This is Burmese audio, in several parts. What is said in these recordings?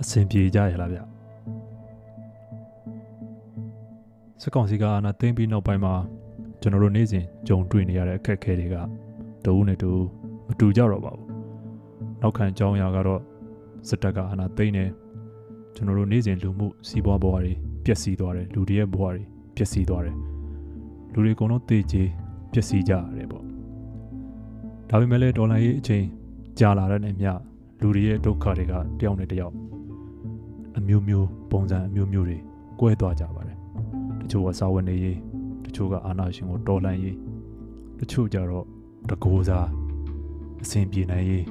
အဆင်ပြေကြရလားဗျစကောင်စီကအာနာသိမ့်ပြီးနောက်ပိုင်းမှာကျွန်တော်တို့နေ့စဉ်ကြုံတွေ့နေရတဲ့အခက်အခဲတွေကတဦးနဲ့တူမတူကြတော့ပါဘူးနောက်ခံအကြောင်းအရာကတော့စစ်တပ်ကအာနာသိမ့်နေကျွန်တော်တို့နေ့စဉ်လူမှုစီးပွားဘဝတွေပျက်စီးသွားတယ်လူတွေရဲ့ဘဝတွေပျက်စီးသွားတယ်လူတွေအကုန်လုံးတေချေပျက်စီးကြရတယ်ပေါ့ဒါပေမဲ့လည်းဒေါ်လာရေးအချိန်ကြာလာတဲ့နေ့မြလူတွေရဲ့ဒုက္ခတွေကတယောက်နဲ့တယောက် အမျိုးမျိုးပုံစံအမျိုးမျိုးတွေကွဲသွားကြပါတယ်တချို့ကစာဝန်နေရေးတချို့ကအာနာရှင်ကိုတော်လှန်ရေးတချို့ကြတော့တကိုးစားအစဉ်ပြေနိုင်ရေး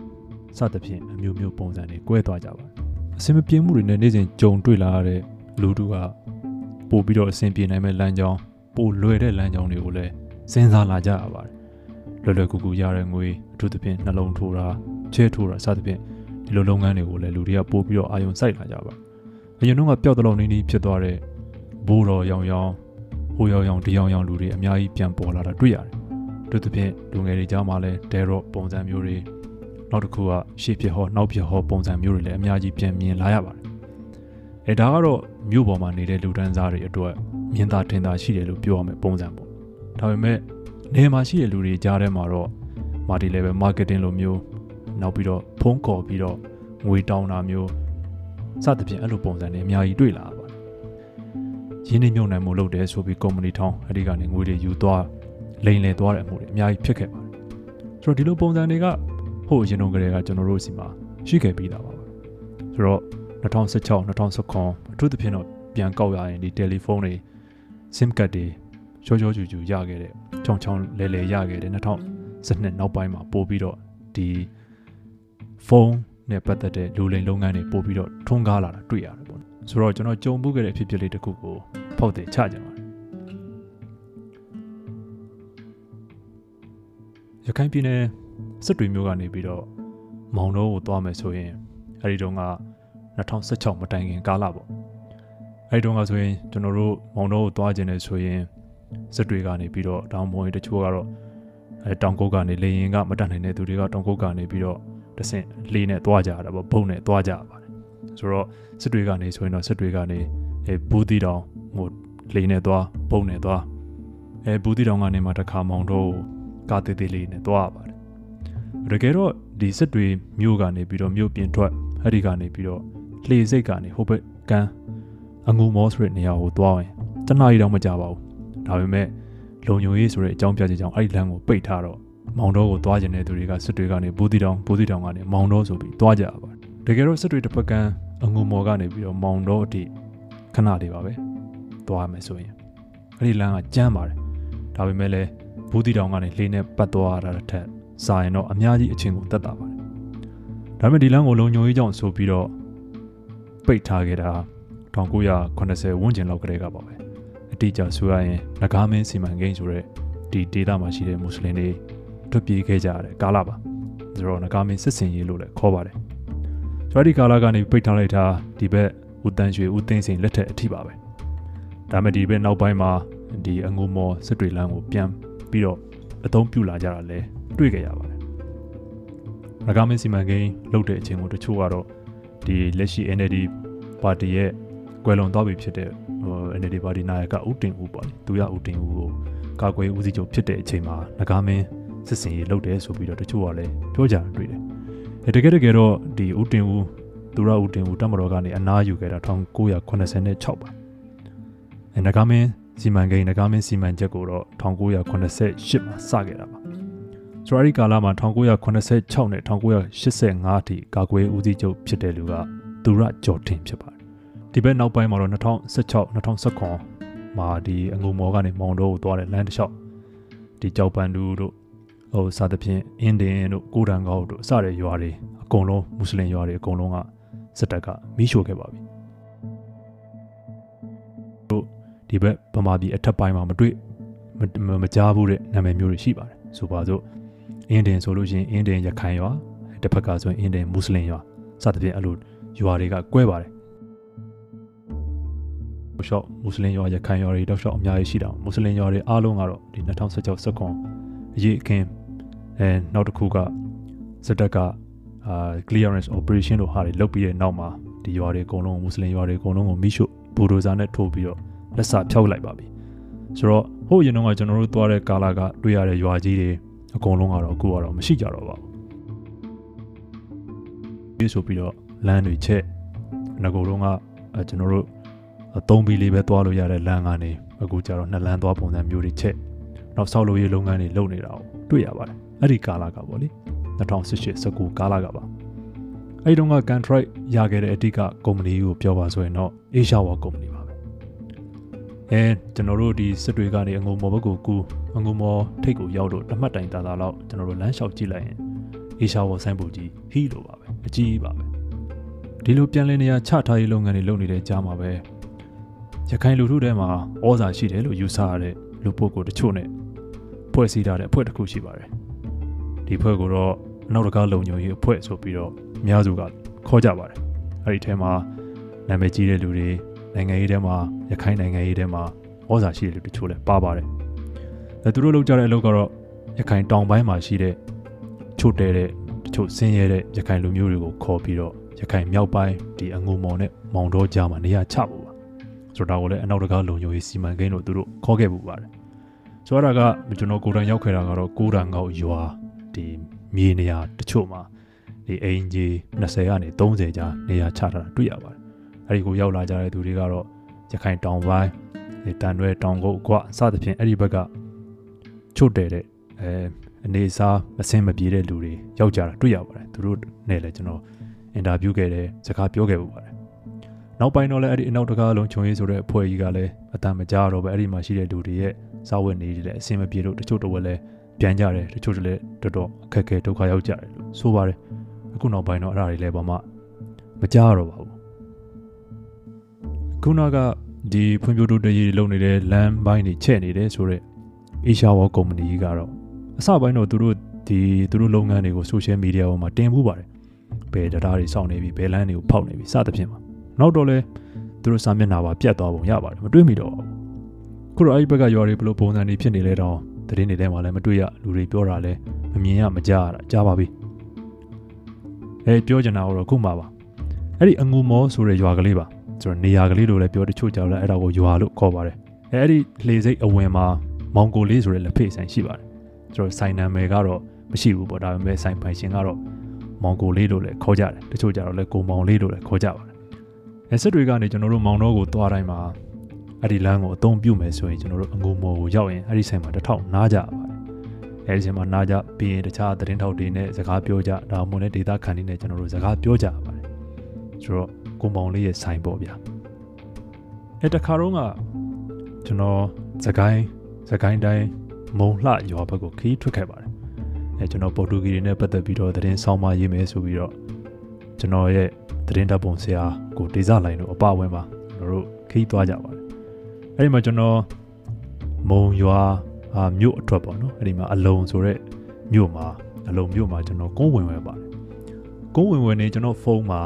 စသဖြင့်အမျိုးမျိုးပုံစံတွေကွဲသွားကြပါတယ်အစဉ်မပြေမှုတွေနဲ့နေ့စဉ်ကြုံတွေ့လာရတဲ့လူတို့ကပို့ပြီးတော့အစဉ်ပြေနိုင်မဲ့လမ်းကြောင်းပိုလွယ်တဲ့လမ်းကြောင်းတွေကိုလည်းစဉ်းစားလာကြရပါတယ်လွယ်လွယ်ကူကူရတဲ့ငွေအထူးသဖြင့်နှလုံးထိုးတာချဲထိုးတာစသဖြင့်ဒီလိုလုပ်ငန်းတွေကိုလည်းလူတွေကပို့ပြီးတော့အာရုံစိုက်လာကြပါ အရင်တော့ကပျောက်တလုံးနေနေဖြစ်သွားတဲ့ဘိုးတော်ရောင်ရောင်ဟိုရောင်ရောင်ဒီရောင်ရောင်လူတွေအများကြီးပြန်ပေါ်လာတာတွေ့ရတယ်တို့သဖြင့်လူငယ်တွေကြားမှာလည်းဒဲရော့ပုံစံမျိုးတွေနောက်တစ်ခုကရှေ့ဖြစ်ဟောနောက်ဖြစ်ဟောပုံစံမျိုးတွေလည်းအများကြီးပြန်မြင်လာရပါတယ်အဲဒါကတော့မြို့ပေါ်မှာနေတဲ့လူတန်းစားတွေအတွက်မြင်သာထင်သာရှိတယ်လို့ပြောရမယ်ပုံစံပေါ့ဒါပေမဲ့နေမှာရှိတဲ့လူတွေကြားထဲမှာတော့ multi level marketing လိုမျိုးနောက်ပြီးတော့ဖုန်းခေါ်ပြီးတော့ငွေတောင်းတာမျိုး စသဖြင့်အဲ့လိုပုံစံတွေအများကြီးတွေ့လာပါတယ်။ရင်းနှီးမြှုပ်နှံမှုလုပ်တယ်ဆိုပြီးကုမ္ပဏီထောင်းအဲ့ဒီကနေငွေတွေယူသွားလိမ်လည်သွားတဲ့အမှုတွေအများကြီးဖြစ်ခဲ့ပါတယ်။ဆိုတော့ဒီလိုပုံစံတွေကဟိုအရင်တုန်းကတည်းကကျွန်တော်တို့စီမှာရှိခဲ့ပြီးသားပါပဲ။ဆိုတော့2016 2019အထူးသဖြင့်တော့ပြန်ကောက်ရရင်ဒီတယ်လီဖုန်းတွေ SIM card တွေချောချောချူချူရခဲ့တဲ့ချောင်းချောင်းလဲလဲရခဲ့တဲ့2012နောက်ပိုင်းမှာပို့ပြီးတော့ဒီဖုန်း နဲ့ပတ်သက်တဲ့လူလိမ်လုပ်ငန်းတွေပို့ပြီးတော့ထွန်းကားလာတာတွေ့ရတယ်ပေါ့။ဆိုတော့ကျွန်တော်ကြုံမှုခဲ့တဲ့အဖြစ်အပျက်လေးတစ်ခုကိုဖောက်တယ်ချကြပါတယ်။ရခိုင်ပြည်နယ်စစ်တွေမျိုးကနေပြီးတော့မောင်တော်ကိုသွားမယ်ဆိုရင်အဲဒီတုန်းက2016မတိုင်ခင်ကာလပေါ့။အဲဒီတုန်းကဆိုရင်ကျွန်တော်တို့မောင်တော်ကိုသွားခြင်းနဲ့ဆိုရင်စစ်တွေကနေပြီးတော့တောင်ပေါ်ရင်တချို့ကတော့အဲတောင်ကုတ်ကနေလေရင်ကမတက်နိုင်တဲ့သူတွေကတောင်ကုတ်ကနေပြီးတော့ တဆင့်လေးနဲ့သွားကြတာပေါ့ဘုံနဲ့သွားကြပါတယ်ဆိုတော့စစ်တွေကနေဆိုရင်တော့စစ်တွေကနေအဲဘူးတီတောင်ဟိုလေးနဲ့သွားဘုံနဲ့သွားအဲဘူးတီတောင်ကနေမှတစ်ခါမောင်တော့ကားသေးသေးလေးနဲ့သွားပါတယ်တကယ်တော့ဒီစစ်တွေမြို့ကနေပြီးတော့မြို့ပြင်ထွက်အဲ့ဒီကနေပြီးတော့လေစိတ်ကနေဟိုဘက်ကန်းအငူမောဆိုတဲ့နေရာကိုသွားရင်တနားရီတော့မကြပါဘူးဒါပေမဲ့လုံညိုရေးဆိုတဲ့အကြောင်းပြချက်ကြောင့်အဲ့ဒီလမ်းကိုပိတ်ထားတော့ မောင်တော်ကိုသွားကျင်တဲ့သူတွေကစစ်တွေကနေဘူးတီတောင်ဘူးတီတောင်ကနေမောင်တော်ဆိုပြီးသွားကြရပါတယ်တကယ်တော့စစ်တွေတစ်ဖက်ကန်အငူမော်ကနေပြီးတော့မောင်တော်အထိခဏလေးပါပဲသွားမယ်ဆိုရင်အဲ့ဒီလမ်းကကျမ်းပါတယ်ဒါပေမဲ့လည်းဘူးတီတောင်ကနေလေးနဲ့ပတ်သွားရတာတစ်ထက်စာရင်တော့အများကြီးအချင်းကိုတက်တာပါတယ်ဒါပေမဲ့ဒီလမ်းကိုလုံညိုရေးကြောင့်ဆိုပြီးတော့ပိတ်ထားခဲ့တာ1980ဝန်းကျင်လောက်ကလေးကပါပဲအတိအကျဆိုရရင်ငကားမင်းစီမံကိန်းဆိုတဲ့ဒီဒေသမှာရှိတဲ့မွတ်စလင်တွေ ထွက်ပြေးခဲ့ကြရတဲ့ကာလပါဆိုတော့ငကားမင်းစစ်စင်ရေးလို့လည်းခေါ်ပါတယ်ဆိုတော့ဒီကာလကနေပိတ်ထားလိုက်တာဒီဘက်ဦးတန်းရွှေဦးသိန်းစိန်လက်ထက်အထိပါပဲဒါမဲ့ဒီဘက်နောက်ပိုင်းမှာဒီအငုံမော်စစ်တွေလမ်းကိုပြန်ပြီးတော့အသုံးပြုလာကြတာလဲတွေ့ကြရပါတယ်ငကားမင်းစီမံကိန်းလုပ်တဲ့အချိန်ကိုတချို့ကတော့ဒီလက်ရှိ NLD ပါတီရဲ့ကွယ်လွန်သွားပြီဖြစ်တဲ့ဟို NLD ပါတီနာယကဦးတင်ဦးပေါ့လေသူရဦးတင်ဦးကိုကာကွယ်ဦးစီးချုပ်ဖြစ်တဲ့အချိန်မှာငကားမင်း စစ်စင်ရေးလုပ်တယ်ဆိုပြီးတော့တချို့ကလည်းပြောကြတာတွေ့တယ်။အဲတကယ်တကယ်တော့ဒီဦးတင်ဦးသူရဦးတင်ဦးတမတော်ကနေအနားယူခဲ့တာ1986ပါ။အဲငကားမင်းစီမံကိန်းငကားမင်းစီမံချက်ကိုတော့1988မှာစခဲ့တာပါ။ဆိုတော့ဒီကာလမှာ1986နဲ့1985အထိကာကွယ်ဦးစီးချုပ်ဖြစ်တဲ့လူကသူရကျော်တင်ဖြစ်ပါတယ်။ဒီဘက်နောက်ပိုင်းမှာတော့2016 2019မှာဒီအငုံမော်ကနေမောင်တော်ကိုသွားတဲ့လမ်းတစ်လျှောက်ဒီကြောက်ပန်တူတို့ ဟိုစသဖြင့်အင်းဒင်တို့ကိုတန်ကောက်တို့စတဲ့ရွာတွေအကုန်လုံးမွတ်စလင်ရွာတွေအကုန်လုံးကစစ်တပ်ကမီးရှို့ခဲ့ပါပြီတို့ဒီဘက်ဗမာပြည်အထက်ပိုင်းမှာမတွေ့မကြားဘူးတဲ့နာမည်မျိုးတွေရှိပါတယ်ဆိုပါစို့အင်းဒင်ဆိုလို့ရှိရင်အင်းဒင်ရခိုင်ရွာတစ်ဖက်ကဆိုရင်အင်းဒင်မွတ်စလင်ရွာစသဖြင့်အဲ့လိုရွာတွေကကွဲပါတယ်ရှော့မွတ်စလင်ရွာရခိုင်ရွာတွေတောက်လျှောက်အများကြီးရှိတာမွတ်စလင်ရွာတွေအားလုံးကတော့ဒီ2016 19အရေးအခင်း အဲနောက်တစ်ခုကစစ်တပ်ကအာ clearance operation တို့ဟာတွေလုပ်ပြီးတဲ့နောက်မှာဒီရွာတွေအကုန်လုံးမွတ်စလင်ရွာတွေအကုန်လုံးကိုမိရှုဘူဒိုဇာနဲ့ထိုးပြီးတော့လက်စာဖြောက်လိုက်ပါပြီဆိုတော့ဟိုရင်တော့ကကျွန်တော်တို့သွားတဲ့ကာလာကတွေ့ရတဲ့ရွာကြီးတွေအကုန်လုံးကတော့အခုကတော့မရှိကြတော့ပါဘူးဒီဆိုပြီးတော့လမ်းတွေချက်ငကိုတော့ကကျွန်တော်တို့သုံးပြီးလေးပဲသွားလို့ရတဲ့လမ်းကနေအခုကျတော့နှစ်လမ်းသွားပုံစံမျိုးတွေချက်နောက်ဆောက်လုပ်ရေးလုပ်ငန်းတွေလုပ်နေတာကိုတွေ့ရပါတယ် အဲ့ဒီကာလာကပေါ့လေ2018 19ကာလာကပါအဲ့ဒီတော့က contract ရခဲ့တဲ့အတိကကုမ္ပဏီကိုပြောပါဆိုရင်တော့ Asia War ကုမ္ပဏီပါပဲအဲကျွန်တော်တို့ဒီစစ်တွေကနေအငုံမော်ဘက်ကိုကူအငုံမော်ထိတ်ကိုရောက်လို့တမှတ်တိုင်တာတာလောက်ကျွန်တော်တို့လမ်းလျှောက်ကြည့်လိုက်ရင် Asia War ဆိုင်းပုတ်ကြီးဟီလိုပါပဲအကြီးပါပဲဒီလိုပြန်လည်နေရာချထားရေးလုပ်ငန်းတွေလုပ်နေတဲ့ကြားမှာပဲရခိုင်လူထုထဲမှာဩဇာရှိတယ်လို့ယူဆရတဲ့လူပုဂ္ဂိုလ်တချို့နဲ့ဖွဲ့စည်းထားတဲ့အဖွဲ့တစ်ခုရှိပါတယ် ဒီဖွဲ့ကိုတော့နောက်တကားလုံခြုံရေးအဖွဲ့ဆိုပြီးတော့အများစုကခေါ်ကြပါတယ်အဲ့ဒီထဲမှာနာမည်ကြီးတဲ့လူတွေနိုင်ငံရေးထဲမှာရခိုင်နိုင်ငံရေးထဲမှာဩဇာရှိတဲ့လူတချို့လည်းပါပါတယ်အဲသူတို့လုပ်ကြတဲ့အလုပ်ကတော့ရခိုင်တောင်ပိုင်းမှာရှိတဲ့ချို့တဲတဲ့တချို့ဆင်းရဲတဲ့ရခိုင်လူမျိုးတွေကိုခေါ်ပြီးတော့ရခိုင်မြောက်ပိုင်းဒီအငုံမော်နဲ့မောင်တော်ကြားမှာနေရာချဖို့ပါဆိုတော့ဒါကိုလည်းအနောက်တကားလုံခြုံရေးစီမံကိန်းတို့သူတို့ခေါ်ခဲ့ပူပါတယ်ဆိုတော့ဒါကကျွန်တော်ကိုယ်တိုင်ရောက်ခဲ့တာကတော့ကိုးတန်ကောက်ရွာ ဒီမြေနေရာတချို့မှာဒီအင်ဂျီ20ကနေ30ကြာနေရာချထားတာတွေ့ရပါတယ်အဲဒီကိုရောက်လာကြတဲ့သူတွေကတော့ရခိုင်တောင်ပိုင်းဒီတန်ရွဲတောင်ကုတ်ကွာစသဖြင့်အဲ့ဒီဘက်ကချို့တဲ့တဲ့အဲအနေစားမစင်မပြေတဲ့လူတွေရောက်ကြတာတွေ့ရပါတယ်သူတို့နဲ့လည်းကျွန်တော်အင်တာဗျူးခဲ့တယ်စကားပြောခဲ့ပူပါတယ်နောက်ပိုင်းတော့လည်းအဲ့ဒီအနောက်တကားလုံးခြုံရေးဆိုတဲ့အဖွဲ့ကြီးကလည်းအတန်မကြတော့ပဲအဲ့ဒီမှာရှိတဲ့လူတွေရဲ့စာဝတ်နေတယ်အစင်မပြေလို့တချို့တော့လည်း ပြန်ကြတယ်တချို့လည်းတော်တော်အခက်အခဲဒုက္ခရောက်ကြတယ်လို့ဆိုပါတယ်အခုနောက်ပိုင်းတော့အဲ့ဒါတွေလည်းဘာမှမကြားတော့ပါဘူးခုနကဒီဖွံ့ဖြိုးတိုးတက်ရေးလုပ်နေတဲ့လမ်းပိုင်းတွေချက်နေတယ်ဆိုတော့ Asia War ကုမ္ပဏီကတော့အစပိုင်းတော့သူတို့ဒီသူတို့လုပ်ငန်းတွေကို social media ပေါ်မှာတင်မှုပါတယ်ဘယ်တရားတွေစောင့်နေပြီဘယ်လမ်းတွေကိုဖောက်နေပြီစသဖြင့်ပါနောက်တော့လဲသူတို့စာမျက်နှာပါပြတ်သွားပုံရပါတယ်မတွေးမိတော့ဘူးခုတော့အဲ့ဒီဘက်ကရွာတွေဘလို့ပုံစံတွေဖြစ်နေလဲတော့ သတင်းတွေထဲမှာလည်းမတွေ့ရလူတွေပြောတာလည်းမမြင်ရမကြားရတာကြားပါပြီအဲပြောချင်တာတော့ခုမှပါအဲ့ဒီအငူမောဆိုတဲ့ရွာကလေးပါဆိုတော့နေရာကလေးလို့လည်းပြောတချို့ကြောက်လဲအဲ့ဒါကိုရွာလို့ခေါ်ပါတယ်အဲအဲ့ဒီလေစိတ်အဝင်မှာမောင်ကိုလေးဆိုတဲ့လက်ဖေးဆိုင်ရှိပါတယ်ဆိုတော့ဆိုင်နာမည်ကတော့မရှိဘူးပေါ့ဒါပေမဲ့ဆိုင်ပိုင်ရှင်ကတော့မောင်ကိုလေးလို့လည်းခေါ်ကြတယ်တချို့ကြတော့လည်းကိုမောင်လေးလို့လည်းခေါ်ကြပါတယ်အဲစစ်တွေကနေကျွန်တော်တို့မောင်တော်ကိုသွားတိုင်းမှာ အဲ့ဒီလမ်းကိုအသုံးပြုမယ်ဆိုရင်ကျွန်တော်တို့အငုံမော်ကိုရောက်ရင်အဲ့ဒီဆိုင်မှာတစ်ထောက်နားကြပါတယ်အဲ့ဒီဆိုင်မှာနားကြပြီးရင်တခြားသတင်းထောက်တွေနဲ့စကားပြောကြဒါမှမဟုတ်လည်းဒေတာခန်တွေနဲ့ကျွန်တော်တို့စကားပြောကြပါတယ်ဆိုတော့ကိုမောင်လေးရဲ့ဆိုင်ပေါ့ဗျာအဲ့တခါတော့ကကျွန်တော်စကိုင်းစကိုင်းတိုင်းမုံလှရွာဘက်ကိုခီးထွက်ခဲ့ပါတယ်အဲကျွန်တော်ပေါ်တူဂီတွေနဲ့ပတ်သက်ပြီးတော့သတင်းဆောင်မရေးမယ်ဆိုပြီးတော့ကျွန်တော်ရဲ့သတင်းတပ်ပုံဆရာကိုဒေဇလိုင်းတို့အပအဝင်ပါကျွန်တော်တို့ခီးသွားကြပါတယ် အဲ့ဒီမှာကျွန်တော်မုံရွာအာမြို့အထွက်ပေါ့နော်အဲ့ဒီမှာအလုံဆိုတဲ့မြို့မှာအလုံမြို့မှာကျွန်တော်ကုန်းဝင်ဝဲပါတယ်ကုန်းဝင်ဝဲနေကျွန်တော်ဖုန်းမှာ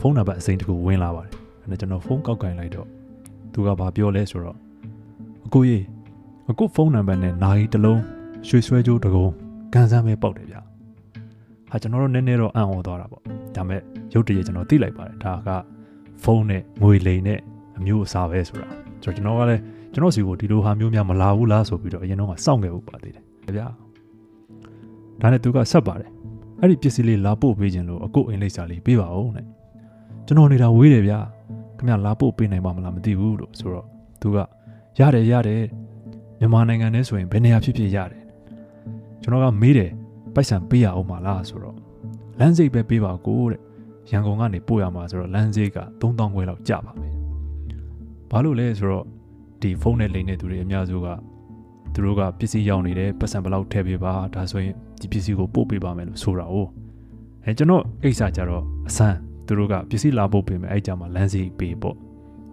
ဖုန်းနံပါတ်အစိမ်းတစ်ခုဝင်လာပါတယ်အဲ့ဒါကျွန်တော်ဖုန်းကောက်ကင်လိုက်တော့သူကဘာပြောလဲဆိုတော့အကိုကြီးအခုဖုန်းနံပါတ်နဲ့နိုင်တလုံးရွှေဆွဲကြိုးတကုံကန်ဆန်းပဲပေါက်တယ်ဗျဟာကျွန်တော်တို့နည်းနည်းတော့အံ့ဩသွားတာပေါ့ဒါပေမဲ့ရုတ်တရက်ကျွန်တော်သိလိုက်ပါတယ်ဒါကဖုန်းနဲ့ငွေလိမ်နဲ့အမျိုးအစားပဲဆိုတာ ဆိုတော့ကျွန်တော်ကလည်းကျွန်တော်စီကိုဒီလိုဟာမျိုးများမလာဘူးလားဆိုပြီးတော့အရင်တော့စောင့်ခဲ့ဖို့ပါသေးတယ်ဗျာဒါနဲ့သူကဆက်ပါတယ်အဲ့ဒီပစ္စည်းလေးလာပို့ပေးခြင်းလို့အခုအိမ်လိပ်စာလေးပေးပါဦးတဲ့ကျွန်တော်နေတာဝေးတယ်ဗျာခင်ဗျလာပို့ပေးနိုင်ပါမလားမသိဘူးလို့ဆိုတော့သူကရတယ်ရတယ်မြန်မာနိုင်ငံထဲဆိုရင်ဘယ်နေရာဖြစ်ဖြစ်ရတယ်ကျွန်တော်ကမေးတယ်ပိုက်ဆံပေးရအောင်မလားဆိုတော့လမ်းစိတ်ပဲပေးပါကိုတဲ့ရန်ကုန်ကနေပို့ရမှာဆိုတော့လမ်းစိတ်က3000ခွဲလောက်ကျပါမယ် ဘာလို့လဲဆိုတော့ဒီဖုန်းနဲ့လိမ်နေသူတွေအများစုကသူတို့ကပစ္စည်းရောက်နေတယ်ပတ်စံဘလောက်ထည့်ပေးပါဒါဆိုရင်ဒီပစ္စည်းကိုပို့ပေးပါမယ်လို့ဆိုတာ哦အဲကျွန်တော်အိတ်စာကြတော့အဆန်းသူတို့ကပစ္စည်းလာပို့ပေးမယ်အဲ့ကြမှာလမ်းစီပေးပေါ့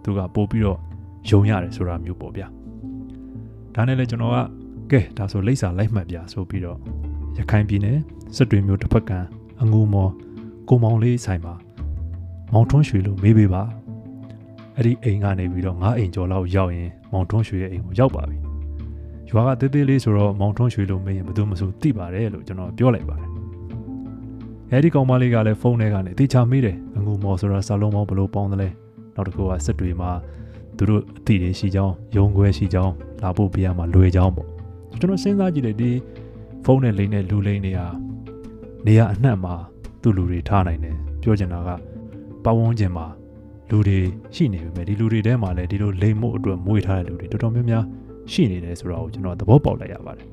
သူကပို့ပြီးတော့ယုံရတယ်ဆိုတာမျိုးပေါ့ဗျာဒါနဲ့လည်းကျွန်တော်ကကဲဒါဆိုလိပ်စာလိုက်မှတ်ပြဆိုပြီးတော့ရခိုင်ပြည်နယ်စစ်တွေမျိုးတစ်ဖက်ကန်အငူမော်ကိုမောင်လေးဆိုင်မှာမောင်ထွန်းရွှေလို့မေးပေးပါ အဲ့ဒီအိမ်ကနေပြီးတော့ငါးအိမ်ကျော်လောက်ရောက်ရင်မောင်ထွန်းရွှေရဲ့အိမ်ကိုရောက်ပါပြီရွာကတေးသေးလေးဆိုတော့မောင်ထွန်းရွှေလို့မေးရင်ဘယ်သူမှမဆိုသိပါတယ်လို့ကျွန်တော်ပြောလိုက်ပါတယ်အဲဒီကောင်မလေးကလည်းဖုန်းထဲကနေတေချာမေးတယ်အငူမော်ဆိုတာစာလုံးပေါင်းဘယ်လိုပေါင်းသလဲနောက်တစ်ခုကစစ်တွေမှာသူတို့အတိတွေရှိကြောင်းယုံခွဲရှိကြောင်းလာဖို့ပြရမှာလွယ်ကြောင်းပေါ့ကျွန်တော်စဉ်းစားကြည့်တယ်ဒီဖုန်းနဲ့လိမ့်နဲ့လူလိမ့်နေရနေရအနှံ့မှာသူ့လူတွေထားနိုင်တယ်ပြောချင်တာကပတ်ဝန်းကျင်မှာ လူတွေရှိနေပြီမဲ့ဒီလူတွေထဲမှာလည်းဒီလိုလိမ့်မှုအတွက်မွေးထားတဲ့လူတွေတော်တော်များများရှိနေတယ်ဆိုတော့ကျွန်တော်သဘောပေါက်လိုက်ရပါတယ်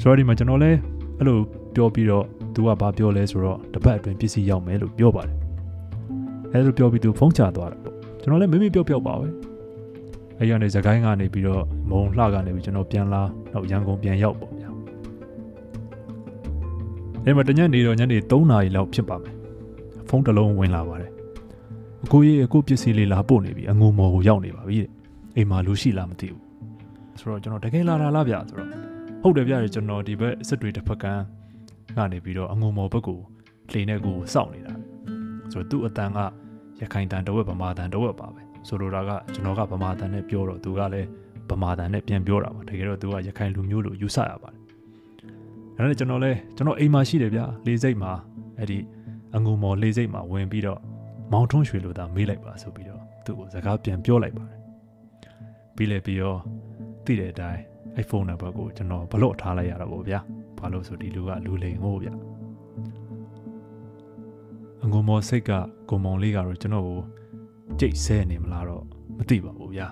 ဆိုတော့ဒီမှာကျွန်တော်လည်းအဲ့လိုပြောပြီးတော့သူကဘာပြောလဲဆိုတော့တပတ်အတွင်းပစ္စည်းရောက်မယ်လို့ပြောပါတယ်အဲ့လိုပြောပြီးသူဖုန်းချသွားတာပေါ့ကျွန်တော်လည်းမိမိပြောပြောပါပဲအဲ့ရနေစကိုင်းကနေပြီးတော့မုံလှကနေပြီးကျွန်တော်ပြန်လာတော့ရန်ကုန်ပြန်ရောက်ပေါ့ဗျာအဲ့မှာတညနေတော့ညနေ3နာရီလောက်ဖြစ်ပါမယ်ဖုန်းတစ်လုံးဝင်လာပါတယ် အကိုကြီးအကိုပစ္စည်းလေးလာပို့နေပြီအငုံမော်ကိုရောက်နေပါပြီတဲ့အိမ်မှာလူရှိလားမသိဘူးဆိုတော့ကျွန်တော်တကယ်လာတာလားဗျာဆိုတော့ဟုတ်တယ်ဗျာကျွန်တော်ဒီဘက်စစ်တွေတစ်ဖက်ကန်းကနေပြီးတော့အငုံမော်ဘက်ကိုလှေနဲ့ကိုစောင့်နေတာဆိုတော့သူ့အတန်ကရခိုင်တန်တဝက်ဗမာတန်တဝက်ပါပဲဆိုလိုတာကကျွန်တော်ကဗမာတန်နဲ့ပြောတော့သူကလည်းဗမာတန်နဲ့ပြန်ပြောတာပါတကယ်တော့သူကရခိုင်လူမျိုးလို့ယူဆရပါတယ်အဲ့ဒါကျွန်တော်လဲကျွန်တော်အိမ်မှာရှိတယ်ဗျာလေးစိတ်မှာအဲ့ဒီအငုံမော်လေးစိတ်မှာဝင်ပြီးတော့ မောင်ထွန်းရွှေလိုသာမေးလိုက်ပါဆိုပြီးတော့သူ့ကိုစကားပြန်ပြောလိုက်ပါတယ်ပြီးလေပြီးတော့သိတဲ့အတိုင်း iPhone နံပါတ်ကိုကျွန်တော်ဘလော့ထားလိုက်ရတာပေါ့ဗျာဘာလို့ဆိုဒီလူကလူလိန်ဟိုးဗျအငုံမော်စိတ်ကကိုမောင်လေးကတော့ကျွန်တော်ကိုကြိတ်ဆဲနေမလားတော့မသိပါဘူးဗျာ